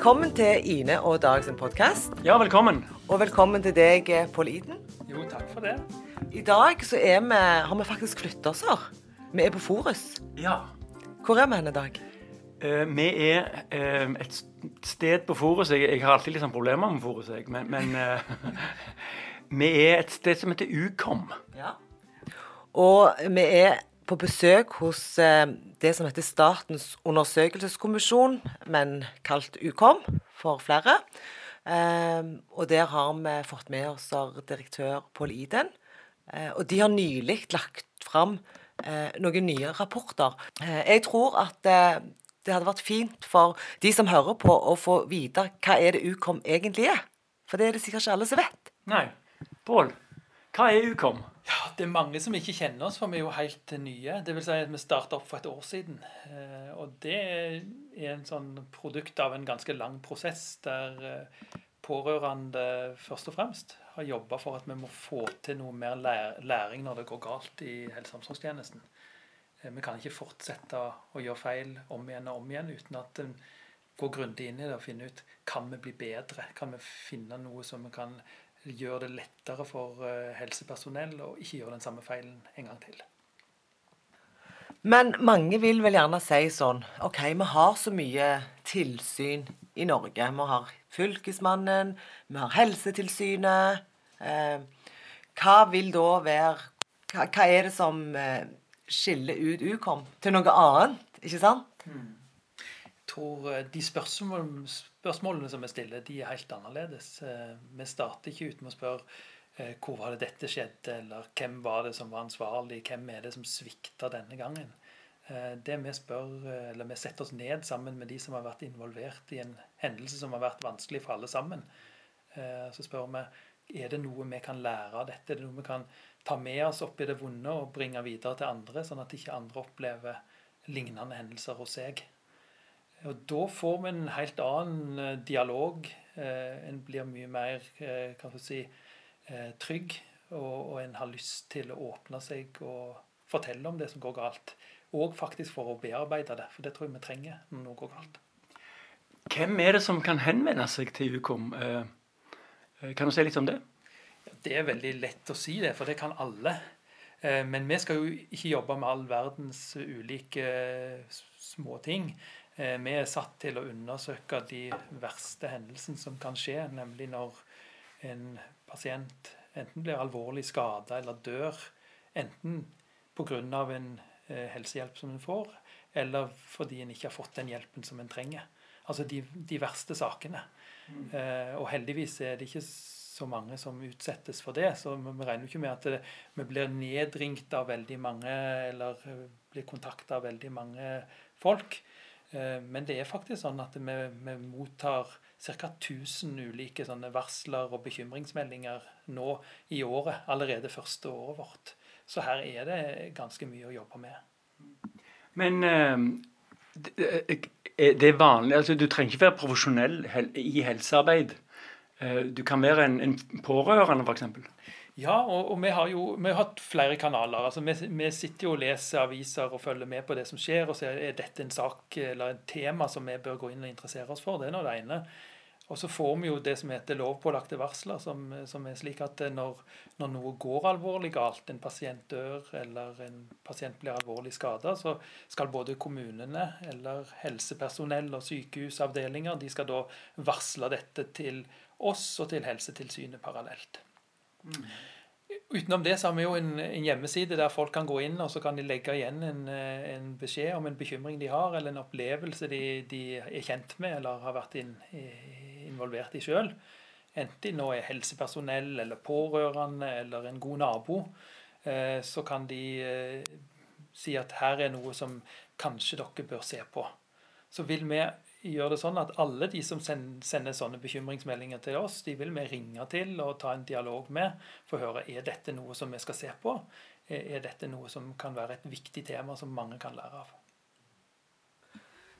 Velkommen til Ine og Dag sin podkast. Ja, velkommen. Og velkommen til deg, Pål Iden. Jo, takk for det. I dag så er vi, har vi faktisk flytta oss her. Vi er på Forus. Ja. Hvor er vi hen i dag? Uh, vi er uh, et sted på Forus. Jeg, jeg har alltid litt sånn problemer med Forus, jeg. Men, men uh, vi er et sted som heter Ukom. Ja. Og vi er på besøk hos eh, det som heter Statens undersøkelseskommisjon, men kalt Ukom for flere. Eh, og der har vi fått med oss direktør Pål Iden. Eh, og de har nylig lagt fram noen nye rapporter. Jeg tror at det hadde vært fint for de som hører på, å få vite hva er det Ukom egentlig er. For det er det sikkert ikke alle som vet. Nei. Pål, hva er Ukom? Ja, Det er mange som ikke kjenner oss, for vi er jo helt nye. Det vil si at vi starta opp for et år siden. Eh, og det er en sånn produkt av en ganske lang prosess der eh, pårørende først og fremst har jobba for at vi må få til noe mer læring når det går galt i helse- og omsorgstjenesten. Eh, vi kan ikke fortsette å gjøre feil om igjen og om igjen uten at en går grundig inn i det og finner ut kan vi bli bedre. Kan vi finne noe som vi kan gjøre det lettere for helsepersonell å ikke gjøre den samme feilen en gang til. Men mange vil vel gjerne si sånn OK, vi har så mye tilsyn i Norge. Vi har Fylkesmannen, vi har Helsetilsynet. Eh, hva vil da være hva, hva, er det som eh, skiller ut Ukom til noe annet, ikke sant? Mm. Tror eh, de spørsmål, spørsmålene som vi stiller, de er helt annerledes. Eh, vi starter ikke ut med å spørre eh, hvor var det dette skjedde, eller hvem var det som var ansvarlig, hvem er det som svikta denne gangen. Det vi spør, eller vi setter oss ned sammen med de som har vært involvert i en hendelse som har vært vanskelig for alle sammen. Så spør vi er det noe vi kan lære av dette, er det noe vi kan ta med oss opp i det vonde og bringe videre til andre, sånn at ikke andre opplever lignende hendelser hos seg. Og Da får vi en helt annen dialog. En blir mye mer kan si, trygg, og en har lyst til å åpne seg og fortelle om det som går galt. Og faktisk for å bearbeide det, for det tror jeg vi trenger når noe går galt. Hvem er det som kan henvende seg til Ukom? Kan du si litt om det? Det er veldig lett å si det, for det kan alle. Men vi skal jo ikke jobbe med all verdens ulike småting. Vi er satt til å undersøke de verste hendelsene som kan skje, nemlig når en pasient enten blir alvorlig skada eller dør, enten pga. en helsehjelp som en får, eller fordi en ikke har fått den hjelpen som en trenger. Altså de, de verste sakene. Mm. Eh, og heldigvis er det ikke så mange som utsettes for det. Så vi regner ikke med at det, vi blir nedringt av veldig mange, eller blir kontakta av veldig mange folk. Eh, men det er faktisk sånn at vi, vi mottar ca. 1000 ulike varsler og bekymringsmeldinger nå i året. Allerede første året vårt. Så her er det ganske mye å jobbe med. Men det er vanlig altså Du trenger ikke være profesjonell i helsearbeid. Du kan være en, en pårørende, f.eks. Ja, og, og, vi har jo vi har hatt flere kanaler. altså vi, vi, sitter jo og leser aviser og følger med på det som skjer. og ser er dette en sak eller et tema som vi bør gå inn og interessere oss for. Det er nå det ene. Og så får vi jo det som heter lovpålagte varsler, som, som er slik at når, når, noe går alvorlig galt, en pasient dør eller en pasient blir alvorlig skada, så skal både kommunene eller helsepersonell og sykehusavdelinger de skal da varsle dette til oss og til Helsetilsynet parallelt. Mm. Utenom det så har vi jo en, en, hjemmeside der folk kan gå inn og så kan de legge igjen en, en beskjed om en bekymring de har, eller en opplevelse de, de er kjent med eller har vært inn, involvert i sjøl. Enten de nå er helsepersonell eller pårørende eller en god nabo, eh, så kan de eh, si at her er noe som kanskje dere bør se på. Så vil vi gjør det sånn at alle de som sender sånne bekymringsmeldinger til oss, de vil vi ringe til og ta en dialog med for å høre er dette noe som vi skal se på. Er dette noe som kan være et viktig tema som mange kan lære av.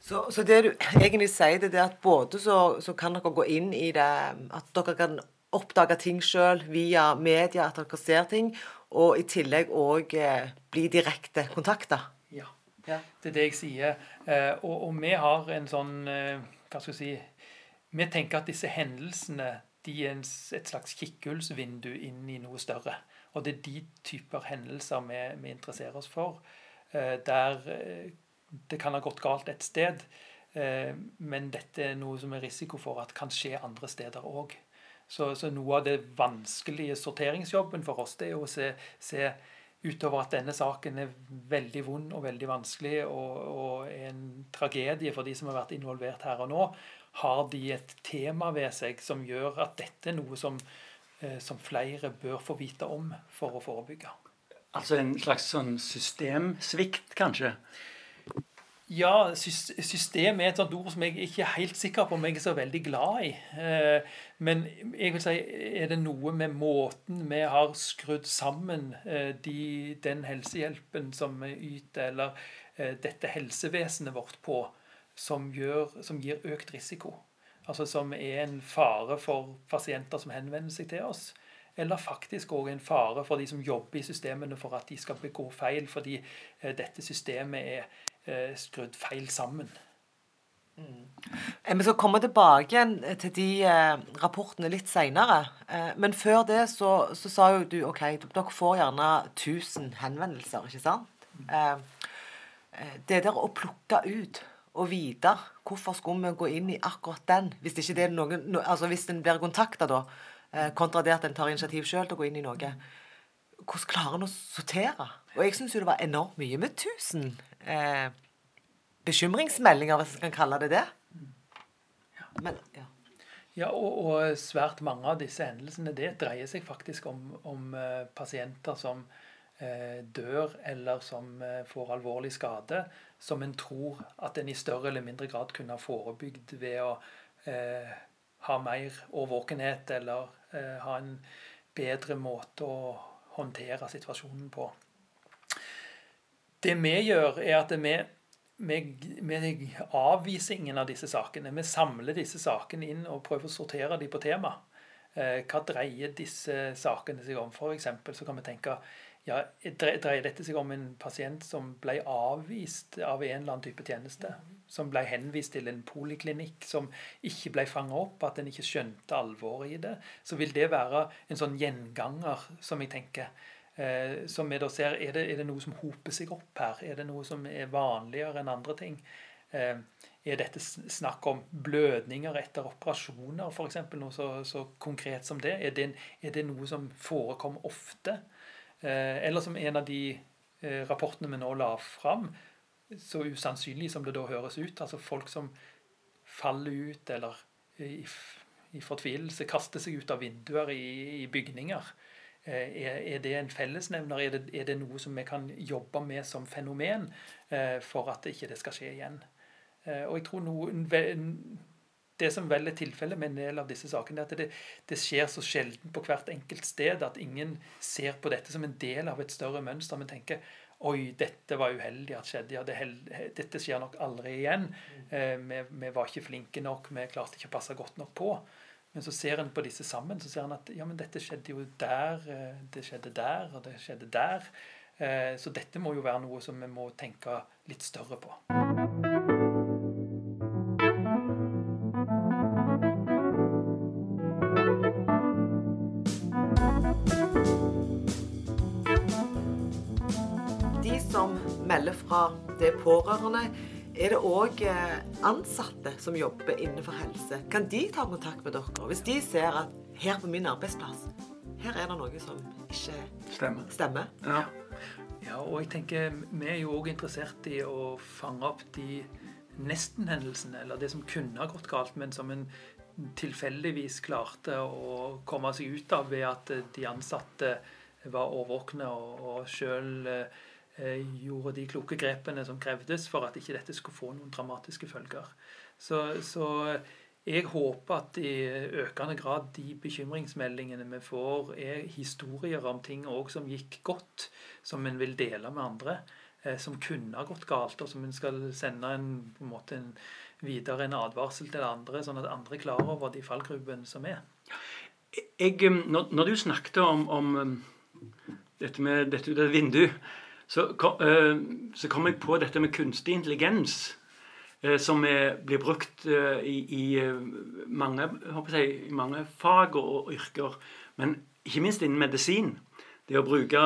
Så, så det du egentlig sier, det er at både så, så, kan dere gå inn i det At dere kan oppdage ting sjøl via media, at dere ser ting, og i tillegg òg eh, bli direkte kontakta. Ja. Det er det jeg sier. Eh, og, og, vi har en sånn eh, hva skal jeg si, vi tenker at disse hendelsene de er et slags kikkhullsvindu inn i noe større. Og det er de typer hendelser vi, vi interesserer oss for. Eh, der det kan ha gått galt et sted, men dette er noe som er risiko for at kan skje andre steder òg. Så, så, noe av det vanskelige sorteringsjobben for oss, det er å se, se utover at denne saken er veldig vond og veldig vanskelig og, og en tragedie for de som har vært involvert her og nå, har de et tema ved seg som gjør at dette er noe som, eh, som flere bør få vite om for å forebygge. Altså en slags sånn systemsvikt, kanskje? Ja, system er et sånt ord som jeg ikke er helt sikker på om jeg er så veldig glad i. Eh, men jeg vil si, er det noe med måten vi har skrudd sammen eh, de, den helsehjelpen som vi yter, eller eh, dette helsevesenet vårt på, som, gjør, som gir økt risiko? Altså som er en fare for pasienter som henvender seg til oss eller faktisk òg en fare for de som jobber i systemene for at de skal begå feil, fordi dette systemet er skrudd feil sammen. Mm. Vi skal komme tilbake til de eh, rapportene litt seinere. Eh, men før det så, så, sa jo du OK, dere får gjerne 1000 henvendelser, ikke sant? Mm. eh, det der å plukke ut og vite hvorfor skulle vi gå inn i akkurat den, hvis, ikke det er noen, no, altså hvis en blir kontakta da, eh, kontra det at en tar initiativ sjøl til å gå inn i noe. Hvordan klarer en å sortere? Og jeg syns jo det var enormt mye med 1000 eh, bekymringsmeldinger, hvis jeg kan kalle det det. Men, ja. ja og, og, svært mange av disse hendelsene det dreier seg faktisk om, om uh, pasienter som uh, dør eller som uh, får alvorlig skade, som en tror at en i større eller mindre grad kunne ha forebygd ved å ha mer årvåkenhet eller ha en bedre måte å håndtere situasjonen på. Det vi gjør, er at vi, vi, vi avviser ingen av disse sakene. Vi samler disse sakene inn og prøver å sortere dem på tema. Eh, hva dreier disse sakene seg om? For eksempel, så kan vi tenke ja, Dreier dette seg om en pasient som ble avvist av en eller annen type tjeneste? Som ble henvist til en poliklinikk som ikke ble fanga opp, at en ikke skjønte alvoret i det? Så vil det være en sånn gjenganger som jeg tenker som vi da ser, er det, er det, noe som hoper seg opp her? Er det noe som er vanligere enn andre ting? Eh, er dette snakk om blødninger etter operasjoner, f.eks. Noe så, så, konkret som det? Er, det? er det noe som forekommer ofte? Eh, eller som en av de eh, rapportene vi nå la fram, så usannsynlig som det da høres ut. Altså folk som faller ut eller i, i fortvilelse kaster seg ut av vinduer i, i bygninger. Eh, er, er, det en fellesnevner? Er det, er det, noe som vi kan jobbe med som fenomen eh, for at det ikke skal skje igjen? Eh, og jeg tror noen, Det som vel er tilfellet med en del av disse sakene, er at det, det, skjer så sjelden på hvert enkelt sted at ingen ser på dette som en del av et større mønster, men tenker Oi, dette var uheldig at skjedde. Ja, det dette skjer nok aldri igjen. vi, vi var ikke flinke nok. Vi klarte ikke å passe godt nok på. Men så ser en på disse sammen, så ser en at ja, men dette skjedde jo der, eh, det skjedde der, og det skjedde der. Eh, så dette må jo være noe som vi må tenke litt større på. De som melder fra, det pårørende er det òg eh, ansatte som jobber innenfor helse? Kan de ta kontakt med dere hvis de ser at her på min arbeidsplass her er det noe som ikke stemmer? stemmer? Ja. ja. og jeg tenker vi er jo òg interessert i å fange opp de nesten-hendelsene, eller det som kunne ha gått galt, men som en tilfeldigvis klarte å komme seg ut av ved at de ansatte var årvåkne og, og sjøl Eh, gjorde de kloke grepene som krevdes for at ikke dette skulle få noen dramatiske følger. Så, så jeg håper at i økende grad de bekymringsmeldingene vi får, er historier om ting som gikk godt, som en vil dele med andre. Eh, som kunne ha gått galt, og som en skal sende en, en en, videre en advarsel til andre, sånn at andre er klar over de fallgrupene som er. Jeg, når, når, du snakket om, om dette med dette, dette vinduet så uh, så kom jeg på dette med kunstig intelligens. eh, som er, blir brukt eh, i, i, eh, mange, jeg, i, mange, fag og, yrker. Men ikke minst innen medisin. Det å bruke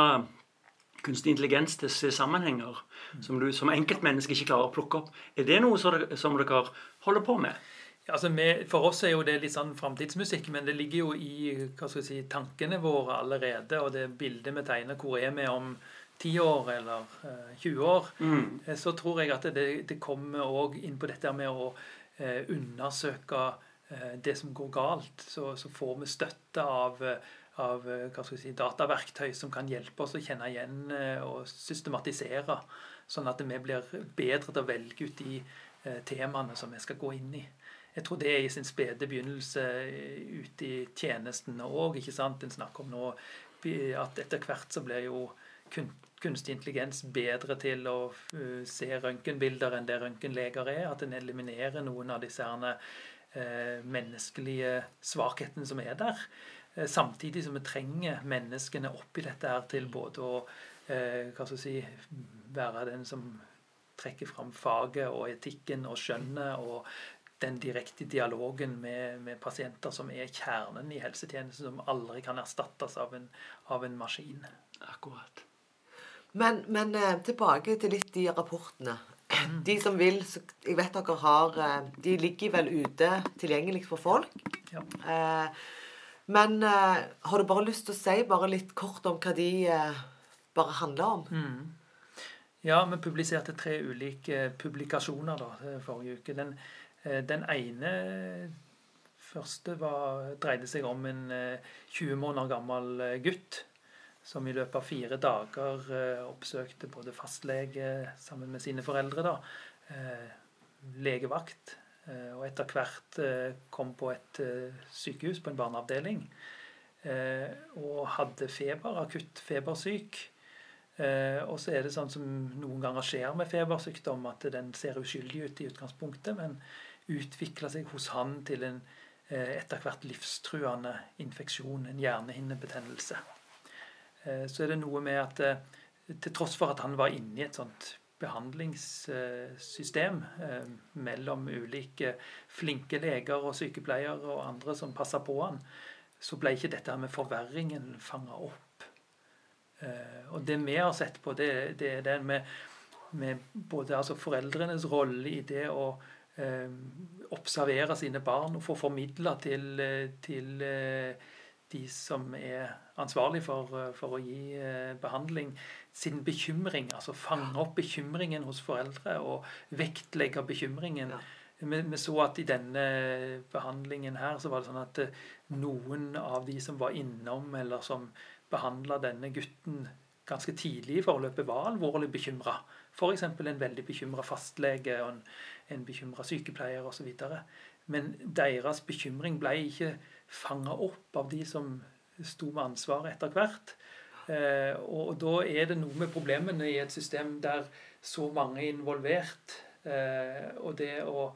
kunstig intelligens til å se sammenhenger som du som enkeltmenneske ikke klarer å plukke opp. Er det noe som dere, holder på med? Altså, for oss er jo det litt sånn framtidsmusikk, men det ligger jo i si, tankene våre allerede. Og det bildet vi tegner, hvor er vi om 10 år eller eh, 20 år? Mm. Eh, så tror jeg at det, det kommer òg inn på dette med å eh, undersøke eh, det som går galt. Så, så får vi støtte av, av eh, si, dataverktøy som kan hjelpe oss å kjenne igjen eh, og systematisere. Sånn at vi blir bedre til å velge ut de temaene som vi skal gå inn i. Jeg tror det er i sin spede begynnelse eh, ute i tjenestene òg. En snakker om nå at etter hvert så blir jo kunstig intelligens bedre til å eh, se røntgenbilder enn det røntgenleger er. At en eliminerer noen av disse herne, eh, menneskelige svakhetene som er der. Samtidig som vi trenger menneskene oppi dette her til både å hva skal si, være den som trekker fram faget og etikken og skjønnet og den direkte dialogen med, med, pasienter som er kjernen i helsetjenesten, som aldri kan erstattes av en, av en maskin. Akkurat. Men, men eh, tilbake til litt de rapportene. De som vil Jeg vet dere har eh, De ligger vel ute tilgjengelig for folk. Ja. Eh, men har du bare lyst til å si bare litt kort om hva de bare handler om? Mm. Ja, vi publiserte tre ulike publikasjoner da, forrige uke. Den den ene første var, dreide seg om en 20 eh, måneder gammel gutt som i løpet av fire dager oppsøkte både fastlege sammen med sine foreldre, da, legevakt, og etter hvert kom på et sykehus, på en barneavdeling, og hadde feber, akutt febersyk. Og så er det sånn som noen ganger skjer med febersykdom, at den ser uskyldig ut i utgangspunktet, men utvikla seg hos han til en eh, etter hvert livstruende infeksjon, en hjernehinnebetennelse. Eh, så er det noe med at eh, til tross for at han var inne i et sånt behandlingssystem mellom ulike flinke leger og sykepleiere og andre som passa på han, så ble ikke dette med forverringen fanga opp. Og det vi har sett på, det, det er det med, med både altså foreldrenes rolle i det å Eh, observere sine barn og få formidla til, eh, til eh, de som er ansvarlig for, for, å gi behandling, sin bekymring. Altså fange opp bekymringen hos foreldre og vektlegge bekymringen. Vi, vi, så at i denne behandlingen her så var det sånn at noen av de som var innom, eller som behandla denne gutten ganske tidlig i forløpet, var alvorlig bekymra. F.eks. en veldig bekymra fastlege og en, en bekymra sykepleier osv. Men deres bekymring ble ikke fanga opp av de som sto med ansvaret etter hvert. Eh, og da er det noe med problemene i et system der så mange er involvert. Eh, og det å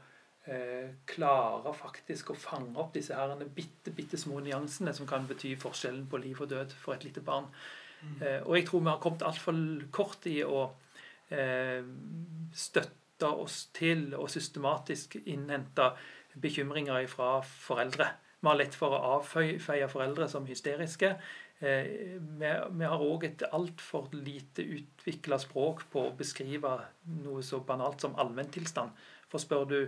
eh, klare faktisk å fange opp disse her bitte, bitte små nyansene som kan bety forskjellen på liv og død for et lite barn. Mm. og jeg tror vi har kommet altfor kort i å støtte oss til og systematisk innhente bekymringer fra foreldre. Vi har lett for å avfeie foreldre som hysteriske. Eh, vi har òg et altfor lite utvikla språk på å beskrive noe så banalt som allmenntilstand. For spør du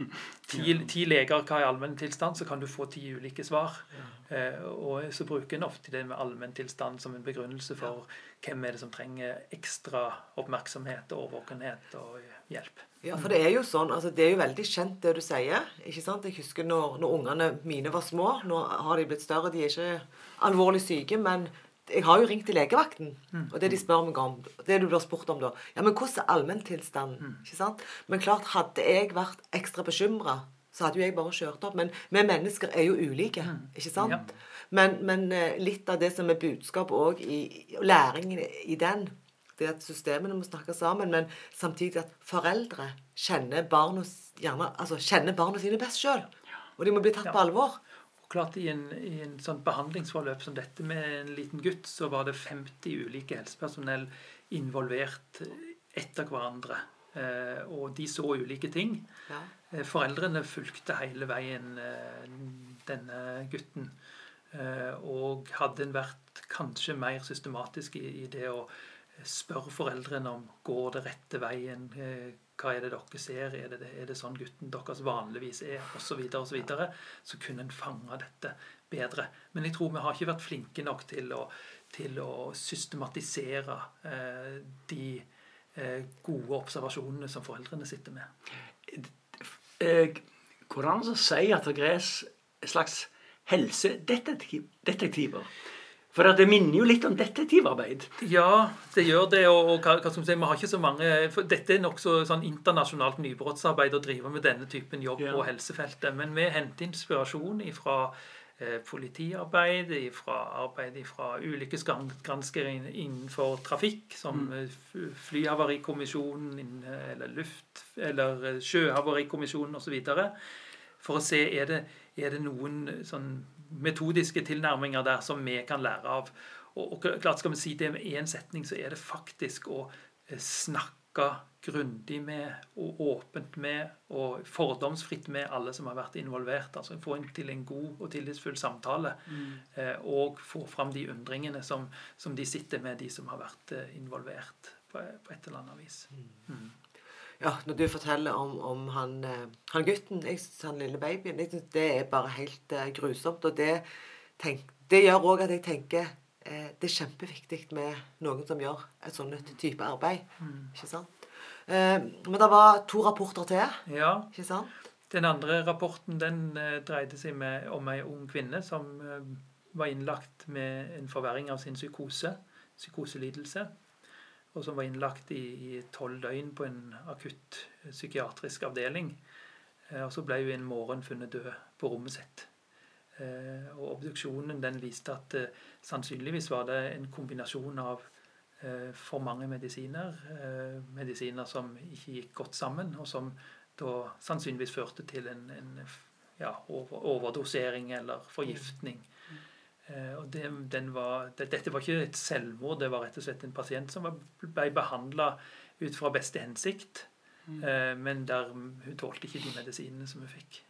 ti, ti leger hva er allmenntilstand, så kan du få ti ulike svar. Eh, og så bruker en ofte det med allmenntilstand som en begrunnelse for hvem er det som trenger ekstra oppmerksomhet og årvåkenhet og hjelp. Ja, for det er jo sånn, altså det er jo veldig kjent det du sier. ikke sant? Jeg husker når, når ungene mine var små. Nå har de blitt større, de er ikke alvorlig syke. men jeg har jo ringt til legevakten, mm. og det de spør meg om Det du blir spurt om da Ja, men hvordan er allmenntilstanden? Mm. Ikke sant? Men klart, hadde jeg vært ekstra bekymra, så hadde jo jeg bare kjørt opp. Men vi mennesker er jo ulike, mm. ikke sant? Men, men, eh, litt av det som er budskap òg i, i læringen i den, det at systemene må snakke sammen, men samtidig at foreldre kjenner barna, gjerne, altså, kjenner barna sine best sjøl. Og de må bli tatt ja. på alvor klart I en, i en sånn behandlingsforløp som dette med en liten gutt, så var det 50 ulike helsepersonell involvert etter hverandre. Eh, og de så ulike ting. Ja. Eh, Foreldrene fulgte hele veien eh, denne gutten. Eh, Og hadde en vært kanskje mer systematisk i, i det å spørre foreldrene om går det rette veien, eh, hva er det dere ser, er det, er det sånn gutten deres vanligvis er, Og så, videre, og så, videre, så kunne en fange dette bedre. Men jeg tror vi har ikke vært flinke nok til å, til å systematisere eh, de eh, gode observasjonene som foreldrene sitter med. Eh, Går det an å si at det er et slags helsedetektiver? For det minner jo litt om detektivarbeid. Ja, det gjør det. Og, og hva, hva si, vi har ikke så mange for Dette er nokså sånn internasjonalt nybrottsarbeid å drive med denne typen jobb Ja. på helsefeltet. Men vi henter inspirasjon fra eh, politiarbeid, fra arbeid fra ulykkesgranskere inn- innenfor trafikk, som mm. Flyhavarikommisjonen, eller luft- eller eh, Sjøhavarikommisjonen osv. For å se er det, er det noen sånn metodiske tilnærminger der som vi kan lære av. Og, og klart Skal vi si det med én setning, så er det faktisk å eh, snakke grundig med og åpent med og fordomsfritt med alle som har vært involvert. altså Få en, til en god og tillitsfull samtale. Eh, og få fram de undringene som, som de sitter med, de som har vært eh, involvert på, på et eller annet vis. Ja, når du forteller om, om han, eh, han gutten, jeg synes han lille babyen, jeg synes det er bare helt uh, grusomt. Og det, tenk, det gjør òg at jeg tenker eh, det er kjempeviktig med noen som gjør et sånt type arbeid. Ikke sant? Eh, men det var to rapporter til, Ja, ikke sant? Den andre rapporten den eh, dreide seg med, om ei ung kvinne som eh, var innlagt med en forverring av sin psykose, psykoselidelse, og som var innlagt i tolv døgn på en akutt psykiatrisk avdeling. Eh, og så ble hun en morgen funnet død på rommet sitt. Eh, og obduksjonen den viste at eh, sannsynligvis var det en kombinasjon av for mange medisiner, medisiner som ikke gikk godt sammen, og som da sannsynligvis førte til en, en ja, overdosering eller forgiftning. Eh, og det, den var, det, dette var ikke et selvmord, det var rett og slett en pasient som var, ble behandla ut fra beste hensikt, mm. men der hun tålte ikke de medisinene som hun fikk.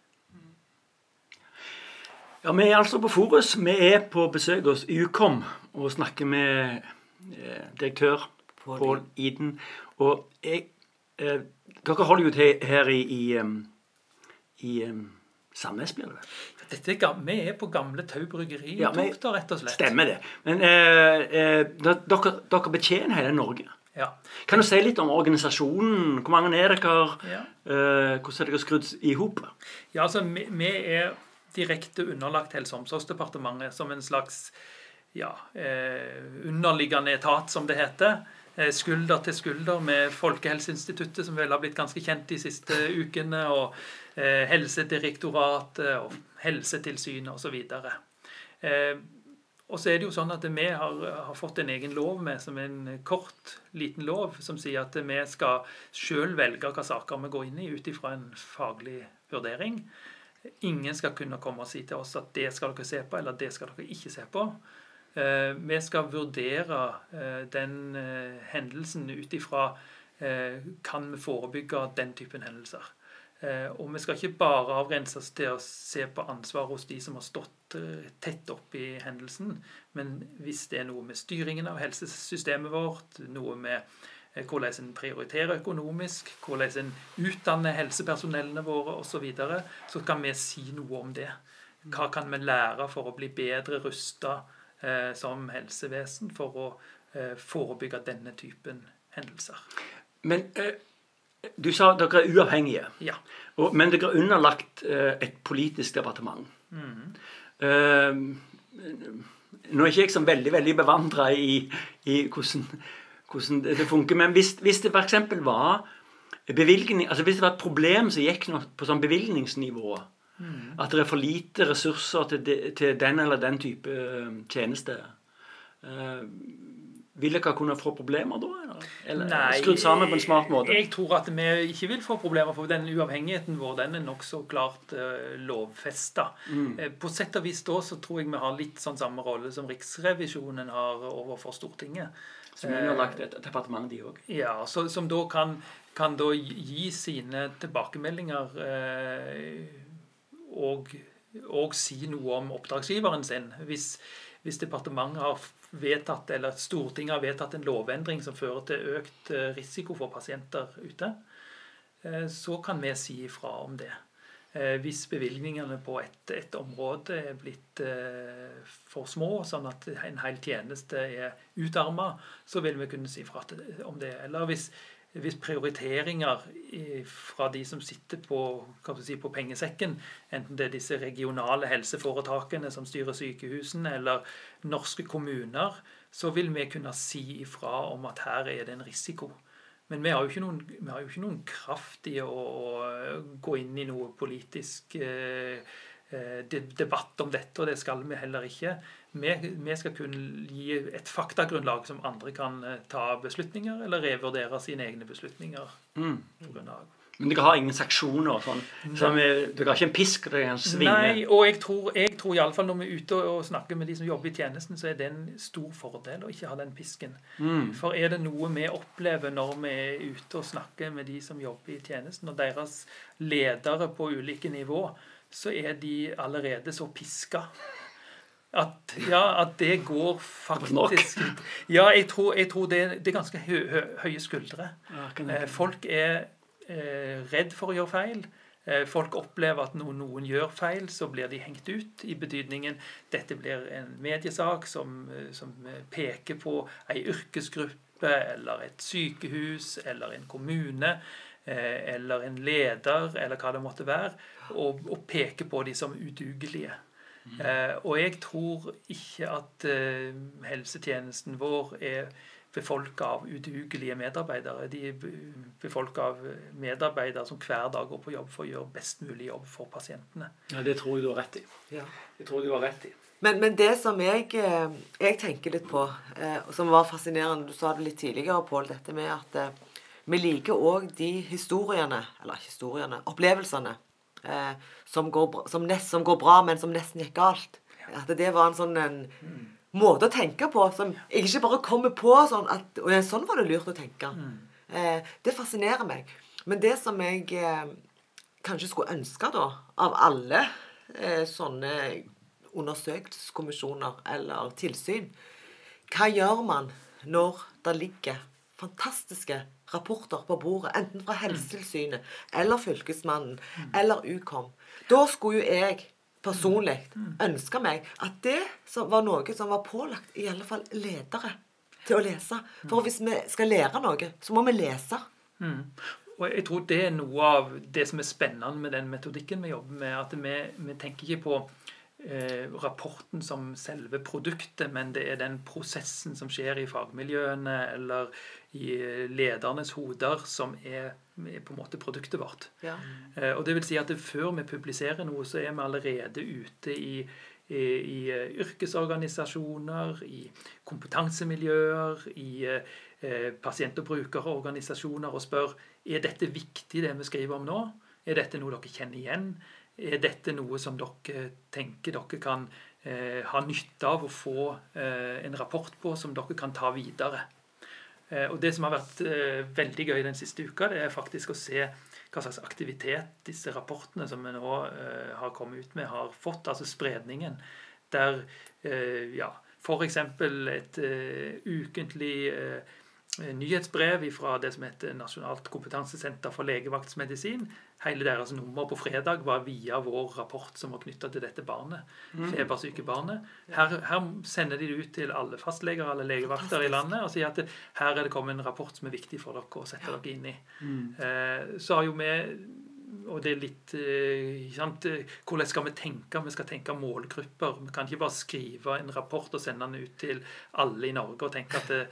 Ja, Vi er altså på Forus. Vi er på besøk hos Ukom og snakker med eh, direktør Pål Iden. Og jeg, eh, dere holder jo til her i, i, i, i Sandnes, blir det vel? Dette er, vi er på gamle Tau bryggeri Ja, men- rett og slett. Stemmer det. Men eh, eh, dere, dere betjener hele Norge. Ja. Kan du si litt om organisasjonen? Hvor mange er dere? Ja. Eh, hvordan er dere skrudd i hop? Ja, altså, vi, vi er direkte underlagt Helse- og omsorgsdepartementet som en slags ja, eh, underliggende etat, som det heter. Eh, skulder til skulder med Folkehelseinstituttet, som vel har blitt ganske kjent de siste ukene, og Helsedirektoratet og Helsetilsynet osv. Eh, og så er det jo sånn at vi har, har fått en egen lov med, som en kort, liten lov, som sier at vi skal sjøl velge hvilke saker vi går inn i ut ifra en faglig vurdering. Ingen skal kunne komme og si til oss at det skal dere se på, eller det skal dere ikke se på. Eh, vi skal vurdere eh, den eh, hendelsen ut ifra eh, kan vi forebygge den typen hendelser. Eh, og vi skal ikke bare avgrense oss til å se på ansvar hos de som har stått eh, tett opp i hendelsen, men hvis det er noe med styringen av helsesystemet vårt, noe med eh, hvordan en prioriterer økonomisk, hvordan en utdanner helsepersonellene våre osv., så, videre, så kan vi si noe om det. Hva kan vi lære for å bli bedre rusta eh, som helsevesen for å eh, forebygge denne typen hendelser? Men eh, du sa dere er uavhengige. Ja. Og, men dere er underlagt eh, et politisk departement. Mm. Uh, nå er ikke jeg så veldig veldig bevandra i, i hvordan, hvordan det det funker, men hvis, hvis det f.eks. var bevilgning, altså hvis det var et problem som gikk på sånn bevilgningsnivå, at det er for lite ressurser til, de, til den eller den type eh, tjeneste, uh, vil dere kunne få problemer da? Eller, Nei, skrudd sammen på en smart måte? Jeg tror at vi ikke vil få problemer, for den uavhengigheten vår den er nokså klart uh, lovfesta. Mm. Eh, på sett og vis da så tror jeg vi har litt sånn samme rolle som Riksrevisjonen har overfor Stortinget. Som har lagt et departement, de òg. Ja, så, som da kan, kan da gi sine tilbakemeldinger eh, og, og si noe om oppdragsgiveren sin. Hvis, hvis departementet har vedtatt, eller Stortinget har vedtatt en lovendring som fører til økt eh, risiko for pasienter ute, eh, så kan vi si ifra om det. Eh, hvis bevilgningene på et, et område er blitt for små, sånn at en hel tjeneste er utarma, så vil vi kunne si ifra om det. Eller hvis, hvis prioriteringer fra de som sitter på, si, på, pengesekken, enten det er disse regionale helseforetakene som styrer sykehusene, eller norske kommuner, så vil vi kunne si ifra om at her er det en risiko. Men vi har jo ikke noen, jo ikke noen kraft i å, å, gå inn i noe politisk eh, eh debatt om dette, og det skal vi heller ikke vi, skal kunne gi et faktagrunnlag som andre kan eh, ta beslutninger, eller revurdere sine egne beslutninger. Mm. Men dere har ingen sanksjoner? Sånn, så dere har ikke en pisk dere kan svinge? Nei, og jeg tror, jeg tror iallfall når vi er ute og snakker med de som jobber i tjenesten, så er det en stor fordel å ikke ha den pisken. Mm. For er det noe vi opplever når vi er ute og snakker med de som jobber i tjenesten, og deres ledere på ulike nivå, så er de allerede så piska at, ja, at det går faktisk Ja, jeg tror, jeg tror det, det, er ganske hø, hø, høye skuldre. Eh, folk er eh, redd for å gjøre feil. Eh, folk opplever at når noen gjør feil, så blir de hengt ut. I betydningen dette blir en mediesak som, eh, som peker på ei yrkesgruppe eller et sykehus eller en kommune eh, eller en leder eller hva det måtte være, og, og peker på de som udugelige. Eh, og jeg tror ikke at eh, helsetjenesten vår er befolka av udugelige medarbeidere. De er befolka av medarbeidere som hver dag går på jobb for å gjøre best mulig jobb for pasientene. Ja, Det tror jeg du har rett i. Ja. Det tror jeg du har rett i. Men, men det som jeg, eh, jeg, tenker litt på, eh, som var fascinerende Du sa det litt tidligere, Pål, dette med at eh, vi liker òg de historiene, eller ikke historiene, opplevelsene eh, som, går, som, nest, som, går, bra, men som nesten gikk galt. At det var en sånn en måte å tenke på som jeg ikke bare kommer på sånn at og Sånn var det lurt å tenke. Eh, det fascinerer meg. Men det som jeg eh, kanskje skulle ønske, da, av alle eh, sånne undersøkelseskommisjoner eller tilsyn Hva gjør man når det ligger fantastiske rapporter på bordet, enten fra Helsetilsynet eller Fylkesmannen eller Ukom. Da skulle jo jeg personlig ønske meg at det var noe som var pålagt i alle fall ledere til å lese. For hvis vi skal lære noe, så må vi lese. Mm. Og jeg tror det er noe av det som er spennende med den metodikken vi jobber med. At vi, vi tenker ikke på rapporten som selve produktet, men det er den prosessen som skjer i fagmiljøene eller i ledernes hoder som er, er, på en måte produktet vårt. Ja. Eh, og det vil si at det, Før vi publiserer noe, så er vi allerede ute i, i, i eh, yrkesorganisasjoner, i kompetansemiljøer, i eh, pasient- og brukerorganisasjoner og spør er dette viktig, det vi skriver om nå. Er dette noe dere kjenner igjen? Er dette noe som dere tenker dere kan eh, ha nytte av å få eh, en rapport på, som dere kan ta videre? Eh, og Det som har vært eh, veldig gøy den siste uka, det er faktisk å se hva slags aktivitet disse rapportene som vi nå eh, har kommet ut med, har fått. Altså spredningen. Der ja, f.eks. et ukentlig nyhetsbrev fra det som heter Nasjonalt kompetansesenter for legevaktsmedisin hele deres nummer på fredag var via vår rapport som var knytta til dette barnet. Mm. Febersyke barnet. Her, her, sender de det ut til alle fastleger alle legevakter i landet og sier at det, her er det kommet en rapport som er viktig for dere å sette dere inn i. Mm. Eh, så har jo vi og det er litt eh, Hvordan skal vi tenke? Vi skal tenke målgrupper. Vi kan ikke bare skrive en rapport og sende den ut til alle i Norge og tenke at det,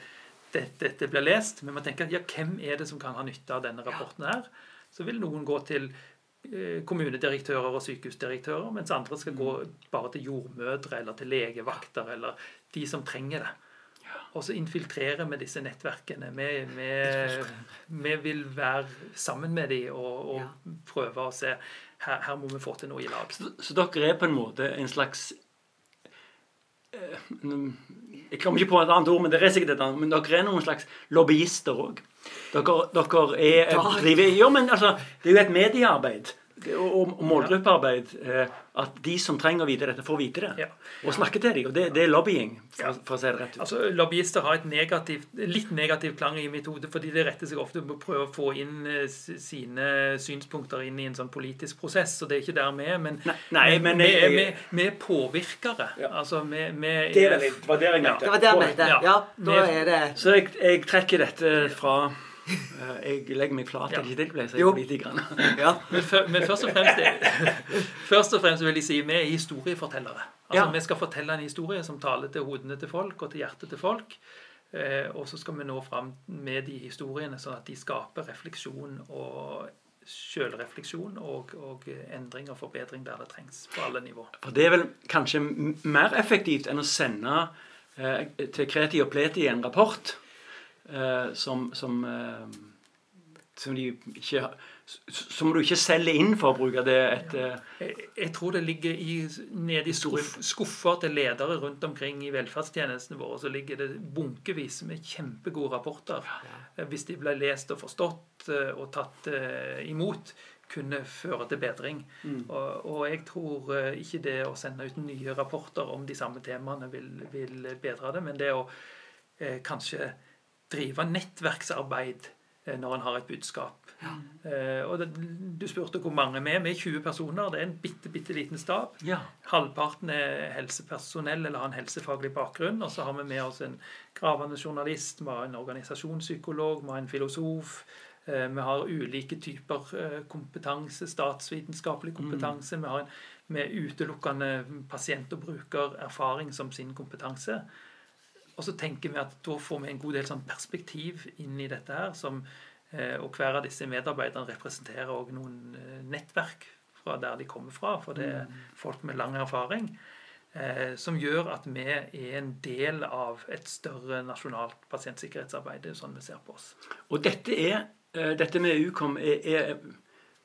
det, dette blir lest. Vi må tenke at ja, hvem er det som kan ha nytte av denne rapporten her? Så vil noen gå til eh, kommunedirektører og sykehusdirektører, mens andre skal gå bare til jordmødre eller til legevakter eller de som trenger det. Og så infiltrerer vi disse nettverkene. Vi, vi, vi vil være sammen med dem og, og Ja. prøve å se her, her må vi få til noe i lag. Så, så dere er på en måte en slags Jeg kommer ikke på et annet ord, men det er sikkert et annet. Men dere er noen slags lobbyister òg. Dere, dere er driver, Jo, men altså, det er jo et mediearbeid og, og målgruppearbeid. At de som trenger å vite dette, får vite det. Ja. Og snakke til dem. Og det, det er lobbying, for, Ja. for å si det rett ut. Altså, Lobbyister har et negativt, litt negativ klang i mitt hode, fordi det retter seg ofte på å prøve å få inn eh, sine synspunkter inn i en sånn politisk prosess, og det er ikke der vi er. Men, Nei, nei, men vi, jeg- er- vi, vi er påvirkere. Ja. Altså, vi, vi Det, er er det, det var det jeg mente. Det var det jeg mente. Ja. Ja, da er det Så jeg, jeg trekker dette fra Jeg legger meg flat. Ja. Er det ikke det jeg politikerne? Ja. Men, for, men først, og fremst, først og fremst vil jeg si vi er historiefortellere. Altså, Ja. Vi skal fortelle en historie som taler til hodene til folk og til hjertet til folk. Eh, og så skal vi nå fram med de historiene, sånn at de skaper refleksjon og sjølrefleksjon og, og endring og forbedring der det trengs, på alle nivå. For det er vel kanskje mer effektivt enn å sende eh, til Kreti og Pleti en rapport eh, som, som, eh, som de ikke Som du ikke selger inn, for å bruke det et ja. Jeg, jeg tror det ligger i, nede i skuff, skuffer til ledere rundt omkring i velferdstjenestene våre, så ligger det bunkevis med kjempegode rapporter. Ja. Hvis de ble lest og forstått eh, og tatt eh, imot, kunne føre til bedring. Og, og jeg tror eh, ikke det å sende ut nye rapporter om de samme temaene vil, vil bedre det, men det å eh, kanskje drive nettverksarbeid eh, når en har et budskap. Eh, og det, Du spurte hvor mange vi er. Vi er 20 personer. Det er en bitte, bitte liten stab. Ja. Halvparten er helsepersonell eller har en helsefaglig bakgrunn. Og så har vi med oss en gravende journalist, vi har en organisasjonspsykolog, vi har en filosof. eh, Vi har ulike typer kompetanse, statsvitenskapelig kompetanse. Vi har en med utelukkende pasient- og brukererfaring som sin kompetanse. Og så tenker vi at da får vi en god del sånn perspektiv inn i dette her. Som, eh, og hver av disse medarbeiderne representerer òg noen eh, nettverk fra der de kommer fra. For det er folk med lang erfaring. Eh, som gjør at vi er en del av et større nasjonalt pasientsikkerhetsarbeid. Det er sånn vi ser på oss. Og dette er Dette med Ukom er, er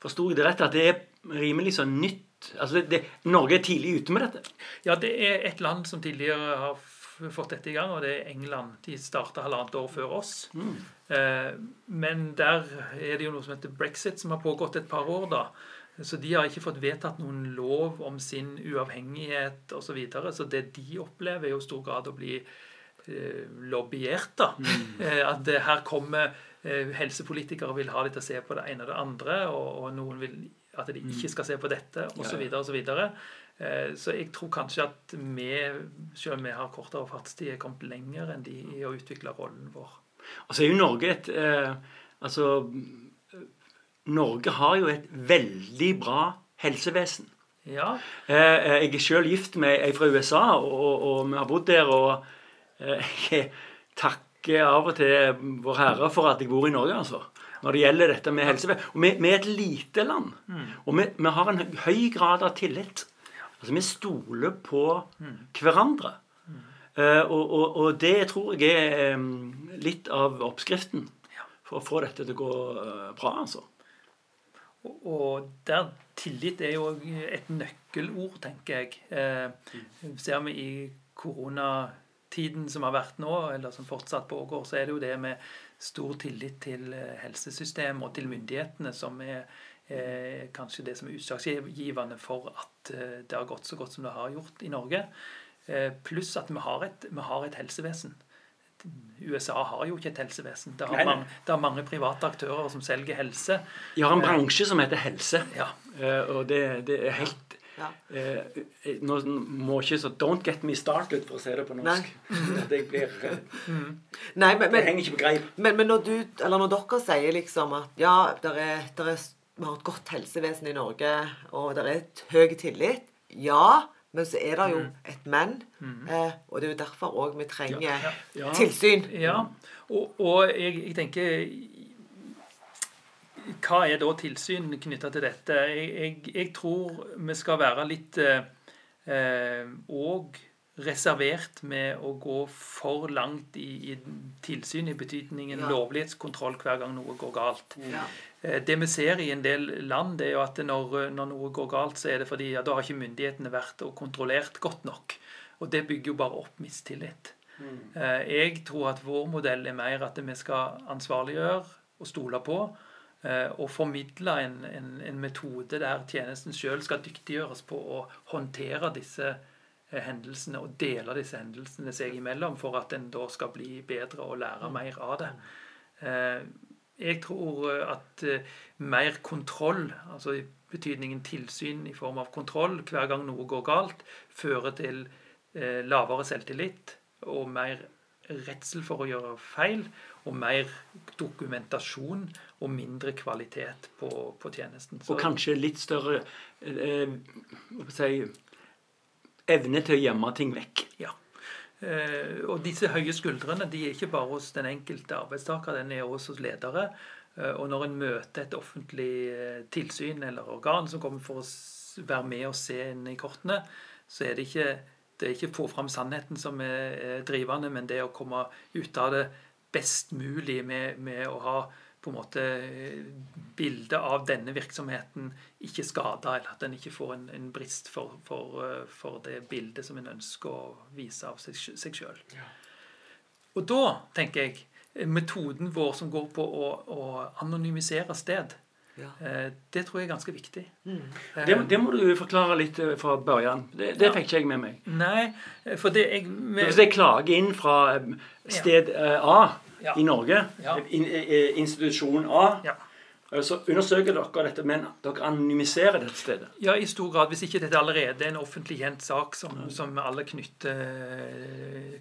Forsto jeg det rett at det er rimelig så nytt? Altså det, Norge er tidlig ute med dette? Ja, det er et land som tidligere har fått dette i gang, og det er England. De starta halvannet år før oss. Eh, men der er det jo noe som heter brexit, som har pågått et par år. da. Så de har ikke fått vedtatt noen lov om sin uavhengighet osv. Så, videre. så det de opplever, er jo i stor grad å bli eh, lobbyert. da. Eh, at det her kommer eh, helsepolitikere vil ha dem til å se på det ene og det andre, og, og noen vil at de ikke skal se på dette, osv. Ja, Så, Eh, så jeg tror kanskje at vi, selv om vi har kortere fartstid, er kommet lenger enn de i å utvikle rollen vår. Og så er jo Norge et eh, Altså Norge har jo et veldig bra helsevesen. Ja, Eh, eh, jeg er sjøl gift med ei fra USA, og, og vi har bodd der. Og eh, jeg takker av og til Vår Herre for at jeg bor i Norge, altså. Når det gjelder dette med helsevesen. Og vi, vi er et lite land. Og vi, vi har en høy grad av tillit. Altså, vi stoler på hverandre. Eh, og, og, og det tror jeg er um, litt av oppskriften for å få dette til å gå uh, bra, altså. og, og der tillit er jo et nøkkelord, tenker jeg. Eh, ser vi i koronatiden som har vært nå, eller som fortsatt pågår, så er det jo det med stor tillit til eh, helsesystemet og til myndighetene som er kanskje det som er utslagsgivende for at eh, det har gått så godt som det har gjort i Norge. Eh, pluss at vi har, et, vi har et helsevesen. USA har jo ikke et helsevesen. Det har, Nei, nei. mange, det har mange private aktører som selger helse. De har en bransje som heter helse. Ja, Eh, og det, det er helt Ja. eh, eh, Nå må ikke så Don't get me started, for å si det på norsk. Nei. det blir mm. Nei, men, Det henger ikke på greip. men, men når, du, eller når dere sier liksom at ja, der er, der er, vi har et godt helsevesen i Norge, og det er et høy tillit Ja, men så er det jo et men. Eh, og det er jo derfor òg vi trenger ja. Ja. tilsyn. Ja, og, og jeg, jeg tenker Hva er da tilsyn knytta til dette? Jeg, jeg, jeg tror vi skal være litt eh, Og reservert med å gå for langt i, i tilsyn, i betydningen Ja. lovlighetskontroll hver gang noe går galt. Ja. Eh, Det vi ser i en del land, det er jo at når, når noe går galt, så er det fordi ja, da har ikke myndighetene vært og kontrollert godt nok. Og det bygger jo bare opp mistillit. Mm. Jeg tror at vår modell er mer at vi skal ansvarliggjøre og stole på. eh, Og formidle en, en, en metode der tjenesten sjøl skal dyktiggjøres på å håndtere disse eh, hendelsene og dele disse hendelsene seg imellom for at en da skal bli bedre og lære mer av det. Eh, Jeg tror eh, at eh, mer kontroll, altså i betydningen tilsyn i form av kontroll hver gang noe går galt, fører til eh, lavere selvtillit og mer redsel for å gjøre feil, og mer dokumentasjon og mindre kvalitet på, på tjenesten. Så- Og kanskje litt større eh, si, evne til å gjemme ting vekk. Ja. Eh, og disse høye skuldrene de er ikke bare hos den enkelte arbeidstaker, den er også hos ledere. Eh, og når en møter et offentlig eh, tilsyn eller organ som kommer for å være med og se inn i kortene, så er det ikke det er ikke få fram sannheten som er, er drivende, men det å komme ut av det best mulig med, med å ha på en måte bildet bilde av denne virksomheten ikke skada, eller at en ikke får en, en brist for, for, eh, for det bildet som en ønsker å vise av seg, seg sjøl. Og da tenker jeg eh, metoden vår som går på å, å anonymisere sted, Ja. eh, det tror jeg er ganske viktig. Mm. Det, det må du forklare litt eh, fra børjan. Det, det Ja. fikk ikke jeg med meg. Nei, eh, for det jeg med, Hvis jeg klager inn fra eh, sted eh, A Ja. i Norge, Ja. eh, institusjon A, Ja. eh, så undersøker dere dette, men dere anonymiserer dette stedet. Ja, i stor grad. Hvis ikke dette allerede er en offentlig kjent sak som, som alle knytte,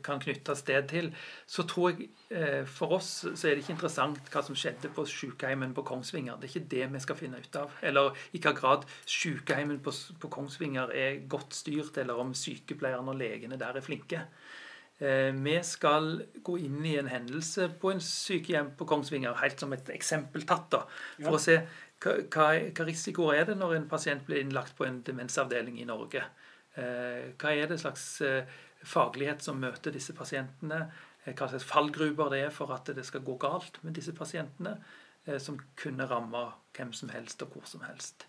kan knytte sted til, så tror jeg eh, for oss så er det ikke interessant hva som skjedde på sykeheimen på Kongsvinger. Det er ikke det vi skal finne ut av. Eller i hva grad sykeheimen på, på Kongsvinger er godt styrt, eller om sykepleierne og legene der er flinke. Eh, Vi skal gå inn i en hendelse på en sykehjem på Kongsvinger, helt som et eksempel tatt, da, for å se hva, hva, risikoer er det når en pasient blir innlagt på en demensavdeling i Norge. Eh, Hva er det slags eh, faglighet som møter disse pasientene? Hva slags fallgruber det er for at det skal gå galt med disse pasientene, som kunne ramme hvem som helst og hvor som helst.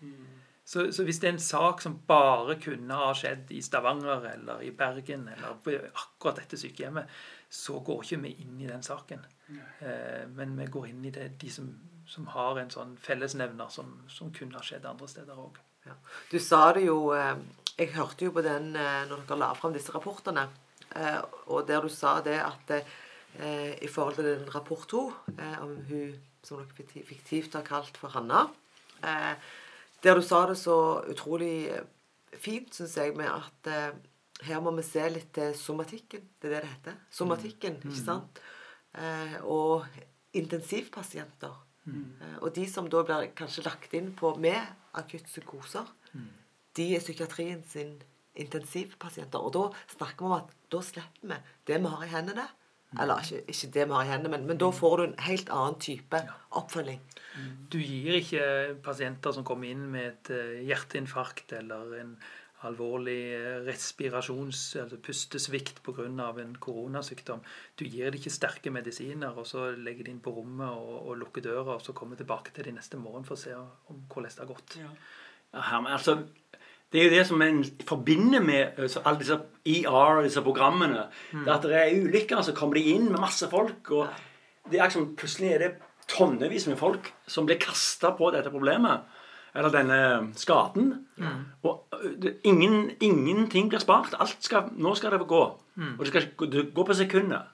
Så, så hvis det er en sak som bare kunne ha skjedd i Stavanger eller i Bergen eller på akkurat dette sykehjemmet, så går ikke vi inn i den saken. Eh, men vi går inn i det, de som, som har en sånn fellesnevner som, som kunne ha skjedd andre steder òg. Ja. Du sa det jo eh, Jeg hørte jo på den eh, når dere la fram disse rapportene. eh, Og der du sa det at eh, i forhold til den rapport to eh, om hun som dere fiktivt har kalt for Hanna eh, Der du sa det så utrolig eh, fint, syns jeg, med at eh, her må vi se litt til somatikken. Det er det det heter. Somatikken, ikke sant? Eh, og intensivpasienter. Eh, Og de som da blir kanskje lagt inn på med akutt psykoser, de er psykiatrien sin intensivpasienter. Og da snakker vi om at da slipper vi det vi har i hendene. Eller ikke, ikke det vi har i hendene, men, men da får du en helt annen type oppfølging. Du gir ikke pasienter som kommer inn med et eh, hjerteinfarkt eller en alvorlig eh, respirasjons- eller pustesvikt pga. en koronasykdom. Du gir dem ikke sterke medisiner, og så legger de inn på rommet og, og lukker døra, og så kommer tilbake til de neste morgen for å se om hvordan det har gått. Ja, her, men altså, det er jo det som en forbinder med eh, alle disse ER, disse programmene. Det er at det er ulykker, så kommer de inn med masse folk. og det er liksom, Plutselig er det tonnevis med folk som blir kasta på dette problemet. Eller denne skaden. Og det, ingen, ingenting blir spart. Alt skal, nå skal det gå. Og det skal det gå på sekunder.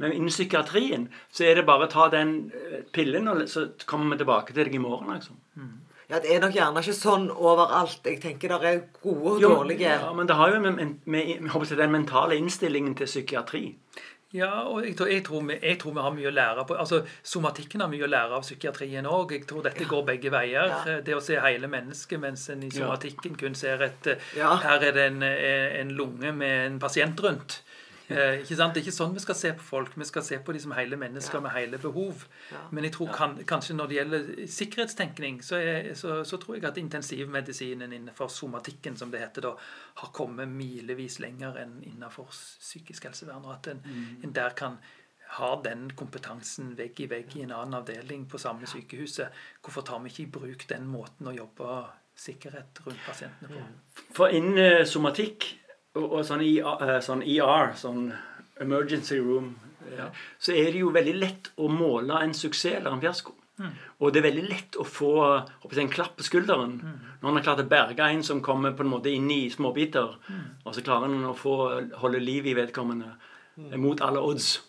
Men innen psykiatrien så er det bare å ta den pillen, og så kommer vi tilbake til deg i morgen. liksom. Ja, Det er nok gjerne ikke sånn overalt. Jeg tenker det er gode og Jo, dårlige Ja, men det har jo med, med, med den mentale innstillingen til psykiatri. Ja, og jeg tror, jeg, tror vi, jeg tror vi har mye å lære på Altså, Somatikken har mye å lære av psykiatrien òg. Jeg tror dette går begge veier. Ja. Det å se hele mennesket, mens en i somatikken kun ser et eh, Ja. Her er det en, eh, en lunge med en pasient rundt. Eh, ikke sant? Det er ikke sånn vi skal se på folk. Vi skal se på de som hele mennesker Ja. med hele behov. Ja. Men jeg tror kan, kanskje når det gjelder sikkerhetstenkning, så, er, så, så tror jeg at intensivmedisinen innenfor somatikken, som det heter da, har kommet milevis lenger enn innenfor psykisk helsevern. Og at en, en der kan ha den kompetansen vegg i vegg i en annen avdeling på samme sykehuset. Hvorfor tar vi ikke i bruk den måten å jobbe sikkerhet rundt pasientene på? For innen eh, somatikk og, og sånn, I- eh, sånn ER, sånn emergency room, eh, Ja. så er det jo veldig lett å måle en suksess eller en fiasko. Mm. Og det er veldig lett å få jeg, en klapp på skulderen Mm. når en har klart å berge en som kommer på en måte inn i småbiter, Mm. og så klarer en å få holde liv i vedkommende Mm. mot alle odds.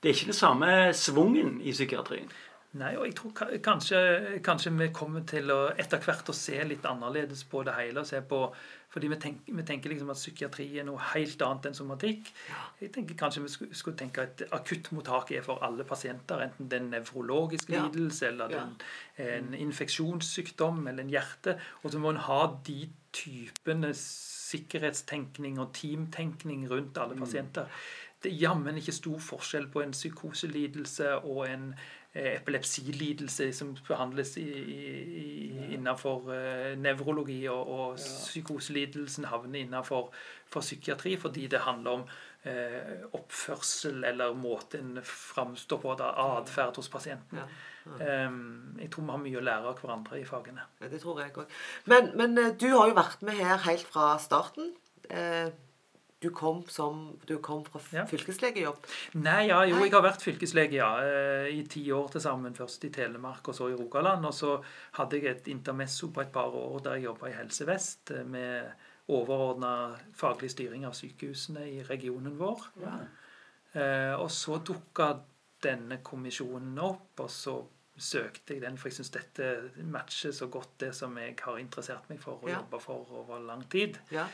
Det er ikke den samme svungen i psykiatrien. Nei, og jeg tror kanskje, kanskje vi kommer til å etter hvert å se litt annerledes på det hele. og se på, fordi vi tenker, vi tenker liksom at psykiatri er noe helt annet enn somatikk. Jeg tenker Kanskje vi skulle, skulle tenke at akuttmottak er for alle pasienter. Enten det er en nevrologisk lidelse eller er en, en infeksjonssykdom eller en hjerte. Og så må en ha de typene sikkerhetstenkning og teamtenkning rundt alle pasienter. Det er jammen ikke stor forskjell på en psykoselidelse og en epilepsilidelse som behandles i, i, innenfor uh, nevrologi, og, og psykoselidelsen havner innenfor for psykiatri fordi det handler om uh, oppførsel eller måten framstår på, atferd hos pasienten. Ja. Um, jeg tror vi har mye å lære av hverandre i fagene. Ja, det tror jeg òg. Men, men eh, du har jo vært med her helt fra starten. Eh, Du kom, som, du kom fra Ja. fylkeslegejobb. Nei, ja, jo, jeg har vært fylkeslege ja, eh, i ti år til sammen. Først i Telemark og så i Rogaland. Og så hadde jeg et intermesso på et par år der jeg jobba i Helse Vest eh, med overordna faglig styring av sykehusene i regionen vår. Eh, og så dukka denne kommisjonen opp, og så søkte jeg den, for jeg syns dette matcher så godt det som jeg har interessert meg for og Ja. jobba for over lang tid. Ja.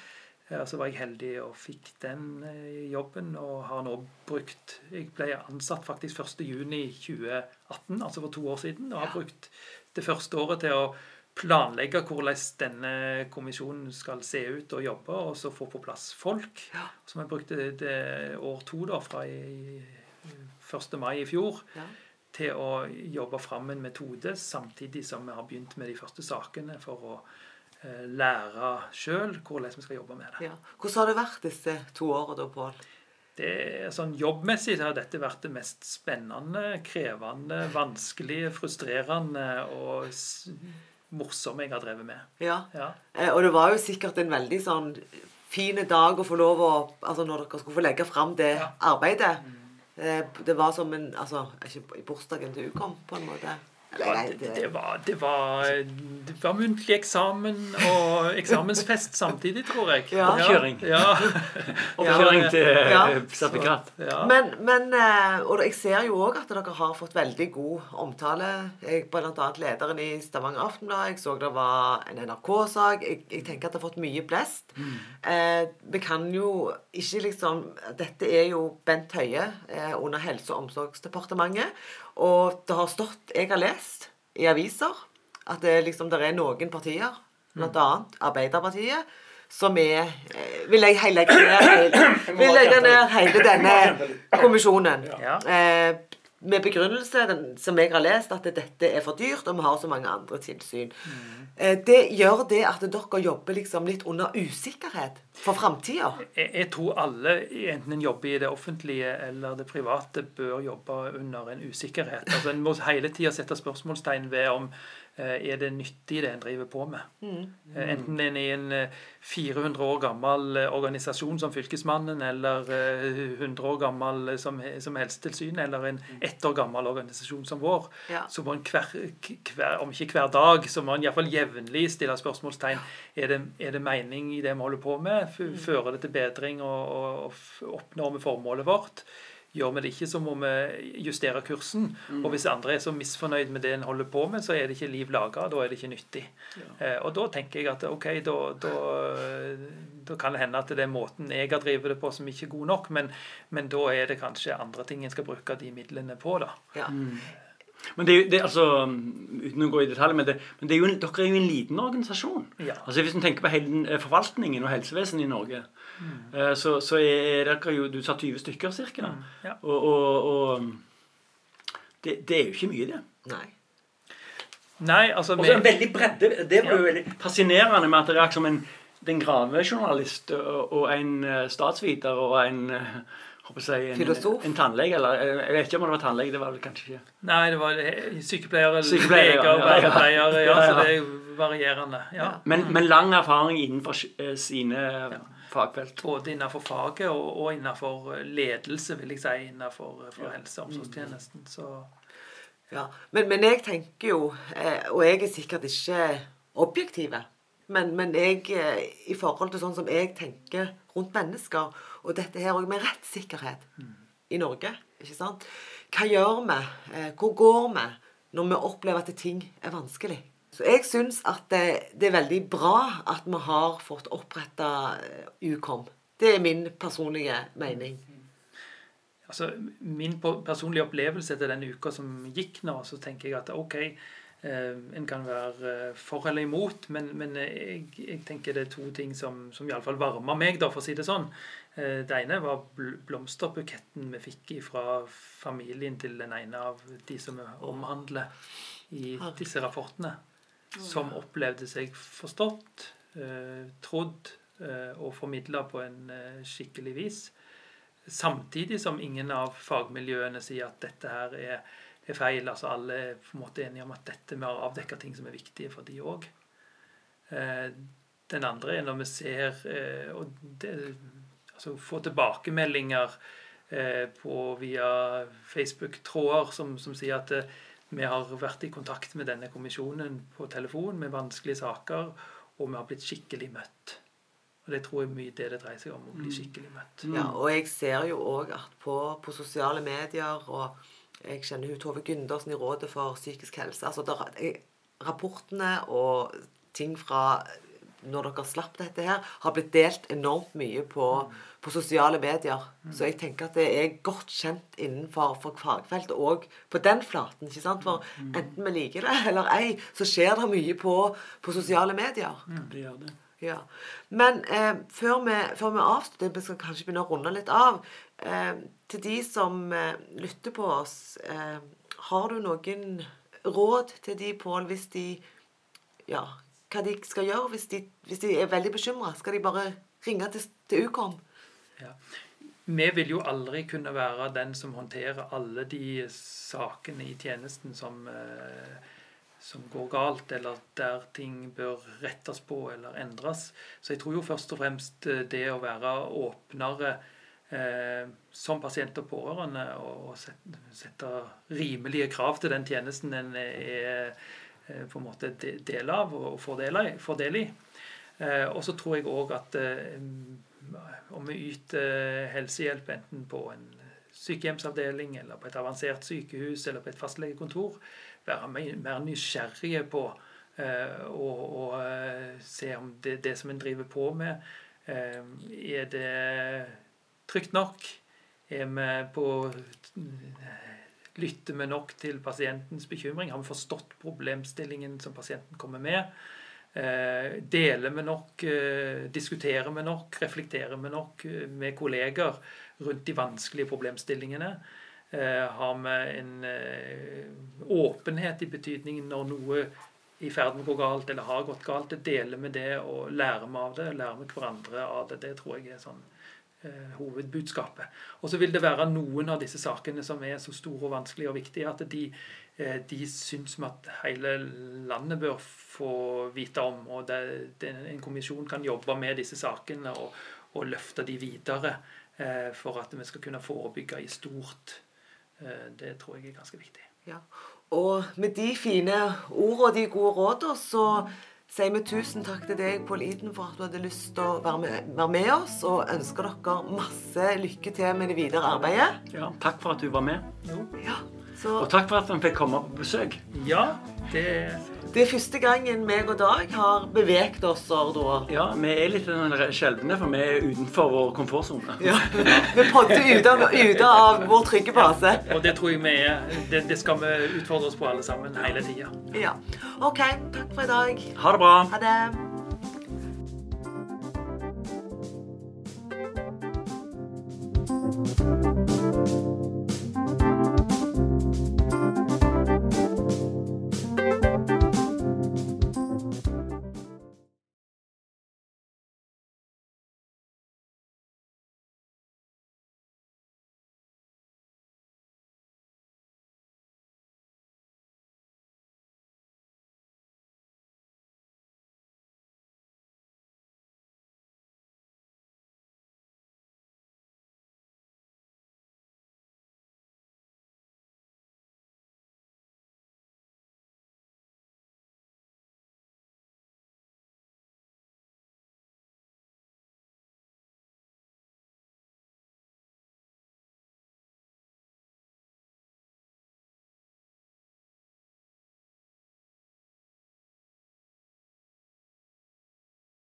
Ja, så var jeg heldig og fikk den eh, jobben, og har nå brukt Jeg ble ansatt faktisk 1.6.2018, altså for to år siden, og har brukt det første året til å planlegge hvordan denne kommisjonen skal se ut og jobbe, og så få på plass folk. Ja. Så vi brukte det år to, da, fra i 1. mai i fjor, Ja. til å jobbe fram en metode, samtidig som vi har begynt med de første sakene for å eh, lære sjøl hvordan vi skal jobbe med det. Ja. Hvordan har det vært disse to årene da, Pål? det sånn Jobbmessig har dette vært det mest spennende, krevende, vanskelige, frustrerende og morsomme jeg har drevet med. Ja. Ja. Eh, og det var jo sikkert en veldig sånn fin dag å få lov å Altså når dere skulle få legge fram det Ja. arbeidet. Eh, det var som en Altså, ikke i bursdagen til Ukom, på en måte. Eller, Ja, det, det, var, det, var, det var muntlig eksamen og eksamensfest samtidig, tror jeg. Ja. Oppkjøring. Ja. Oppkjøring til Ja. eh, sertifikat. ja. Men, men eh, Og jeg ser jo òg at dere har fått veldig god omtale. Jeg, annet lederen i Stavanger Aftenblad. Jeg så det var en NRK-sak. Jeg, jeg tenker at det har fått mye blest. Eh, vi kan jo ikke liksom Dette er jo Bent Høie eh, under Helse- og omsorgsdepartementet. Og det har stått Jeg har lest i aviser at det liksom der er noen partier, bl.a. Arbeiderpartiet, som er eh, vil hele, legge ned hele denne kommisjonen. Ja. Eh, med begrunnelse den, som jeg har lest, at dette er for dyrt, og vi har så mange andre tilsyn. Mm. det gjør det at dere jobber liksom litt under usikkerhet for framtida. Jeg, jeg tror alle, enten en jobber i det offentlige eller det private, bør jobbe under en usikkerhet. Altså En må hele tida sette spørsmålstegn ved om eh, er det nyttig det en driver på med. Mm. Enten en er en eh, 400 år gammel eh, organisasjon som Fylkesmannen, eller eh, 100 år gammel eh, som, som Helsetilsynet, eller en ett år gammel organisasjon som vår. Ja. Så må en hver, hver, om ikke hver dag, så må en iallfall jevnlig stille spørsmålstegn. Er det, er det mening i det vi holder på med? Fører det til bedring, og, og, og oppnår vi formålet vårt? Gjør vi det ikke, så må vi justere kursen. Og hvis andre er så misfornøyd med det en holder på med, så er det ikke liv laga. Da er det ikke nyttig. Eh, og da tenker jeg at ok, da, da, da kan det hende at det er måten jeg har drevet det på som ikke er god nok, men, men da er det kanskje andre ting en skal bruke de midlene på, da. Ja. Men det er jo, det, altså, Uten å gå i detalj, men, det, men det er jo dere er jo en liten organisasjon. Ja. Altså Hvis en tenker på hele forvaltningen og helsevesenet i Norge, Eh, Så, så er dere jo Du sa 20 stykker ca. Mm, ja. Og, og, og det, det er jo ikke mye, det. Nei. Nei, altså Og så en veldig bredde. Det var jo veldig fascinerende med at det er som en, en gravejournalist og, og en eh, statsviter og en eh, jeg, en, Filosof? En tannlege, eller eh, Jeg vet ikke om det var tannlege. Det var vel kanskje ikke Nei, det var eh, sykepleiere, Sykepleiere, leger, ja, ja, ja. vernepleiere. Ja, Ja, ja. så det er varierende. Ja. men, men lang erfaring innenfor eh, sine fagfelt. Både innenfor faget og, og innenfor ledelse, vil jeg si, innenfor for helse- og omsorgstjenesten. Så Ja. Men, men jeg tenker jo, og jeg er sikkert ikke objektiv, men, men jeg i forhold til sånn som jeg tenker rundt mennesker, og dette her òg med rettssikkerhet i Norge, ikke sant Hva gjør vi? Eh, Hvor går vi når vi opplever at ting er vanskelig? Så jeg syns at det, det er veldig bra at vi har fått oppretta Ukom. Det er min personlige mening. altså, min personlige opplevelse etter den uka som gikk nå, så tenker jeg at ok, eh, en kan være eh, for eller imot, men, men jeg, jeg tenker det er to ting som, som iallfall varmer meg, da, for å si det sånn. Eh, det ene var blomsterbuketten vi fikk fra familien til den ene av de som vi omhandler i disse rapportene. Som opplevde seg forstått, eh, trodd eh, og formidla på en skikkelig vis. Samtidig som ingen av fagmiljøene sier at dette her er, er feil. altså Alle er på en måte enige om at dette med å avdekke ting som er viktige for de òg. Den andre er når vi ser og det, altså Få tilbakemeldinger eh, på via Facebook-tråder som, som sier at eh, vi har vært i kontakt med denne kommisjonen på telefon med vanskelige saker, og vi har blitt skikkelig møtt. Og Det tror jeg mye det det dreier seg om, å bli skikkelig møtt. Ja, og jeg ser jo òg at på, på sosiale medier og Jeg kjenner hun Tove Gundersen i Rådet for psykisk helse. altså der, Rapportene og ting fra når dere slapp dette her, har blitt delt enormt mye på, på sosiale medier. Så jeg tenker at det er godt kjent innenfor for fagfeltet òg på den flaten. ikke sant? For enten vi liker det eller ei, så skjer det mye på, på sosiale medier. Det gjør det. Ja. Men eh, før, vi, før vi avslutter, vi skal kanskje begynne å runde litt av eh, Til de som eh, lytter på oss, eh, har du noen råd til de, Pål, hvis de Ja, hva de skal gjøre hvis de, hvis de er veldig bekymra? Skal de bare ringe til, til Ukom? Ja. Vi vil jo aldri kunne være den som håndterer alle de sakene i tjenesten som, eh, som går galt, eller der ting bør rettes på eller endres. Så jeg tror jo først og fremst eh, det å være åpnere eh, som pasient og pårørende og sette, sette rimelige krav til den tjenesten en er på en måte del av og får i. Eh, og så tror jeg òg at eh, om vi yter helsehjelp enten på en sykehjemsavdeling eller på et avansert sykehus eller på et fastlegekontor, være mer nysgjerrige på å eh, se om det, det som en driver på med, eh, er det trygt nok? Er vi på Lytter vi nok til pasientens bekymring? Har vi forstått problemstillingen som pasienten kommer med? Eh, deler vi nok, eh, diskuterer vi nok, reflekterer vi nok eh, med kolleger rundt de vanskelige problemstillingene? Har vi en åpenhet i betydningen når noe i ferd med å gå galt eller har gått galt? Deler vi det og lærer vi av det, lærer vi hverandre av det. Det tror jeg er sånn hovedbudskapet. Og så vil det være noen av disse sakene som er så store og vanskelige og viktige at de, eh, de syns vi at hele landet bør få vite om. Og det, det, en kommisjon kan jobbe med disse sakene og, og løfte de videre eh, for at vi skal kunne forebygge i stort. Eh, det tror jeg er ganske viktig. Ja. Og med de fine ordene og de gode rådene, så sier vi tusen takk til deg, Pål Iden, for at du hadde lyst til å være med, være med oss, og ønsker dere masse lykke til med det videre arbeidet. Ja, takk for at du var med. Ja, så Og takk for at vi fikk komme på besøk. Ja, det Det er første gangen meg og Dag har beveget oss, da. Ja, Vi er litt sjeldne, for vi er utenfor vår komfortsone. Ja. Vi podder ute av, ute av vår trygge base. Og det tror jeg vi er. Det, det skal vi utfordre oss på alle sammen hele tida. Ja. OK, takk for i dag. Ha det bra. Ha det.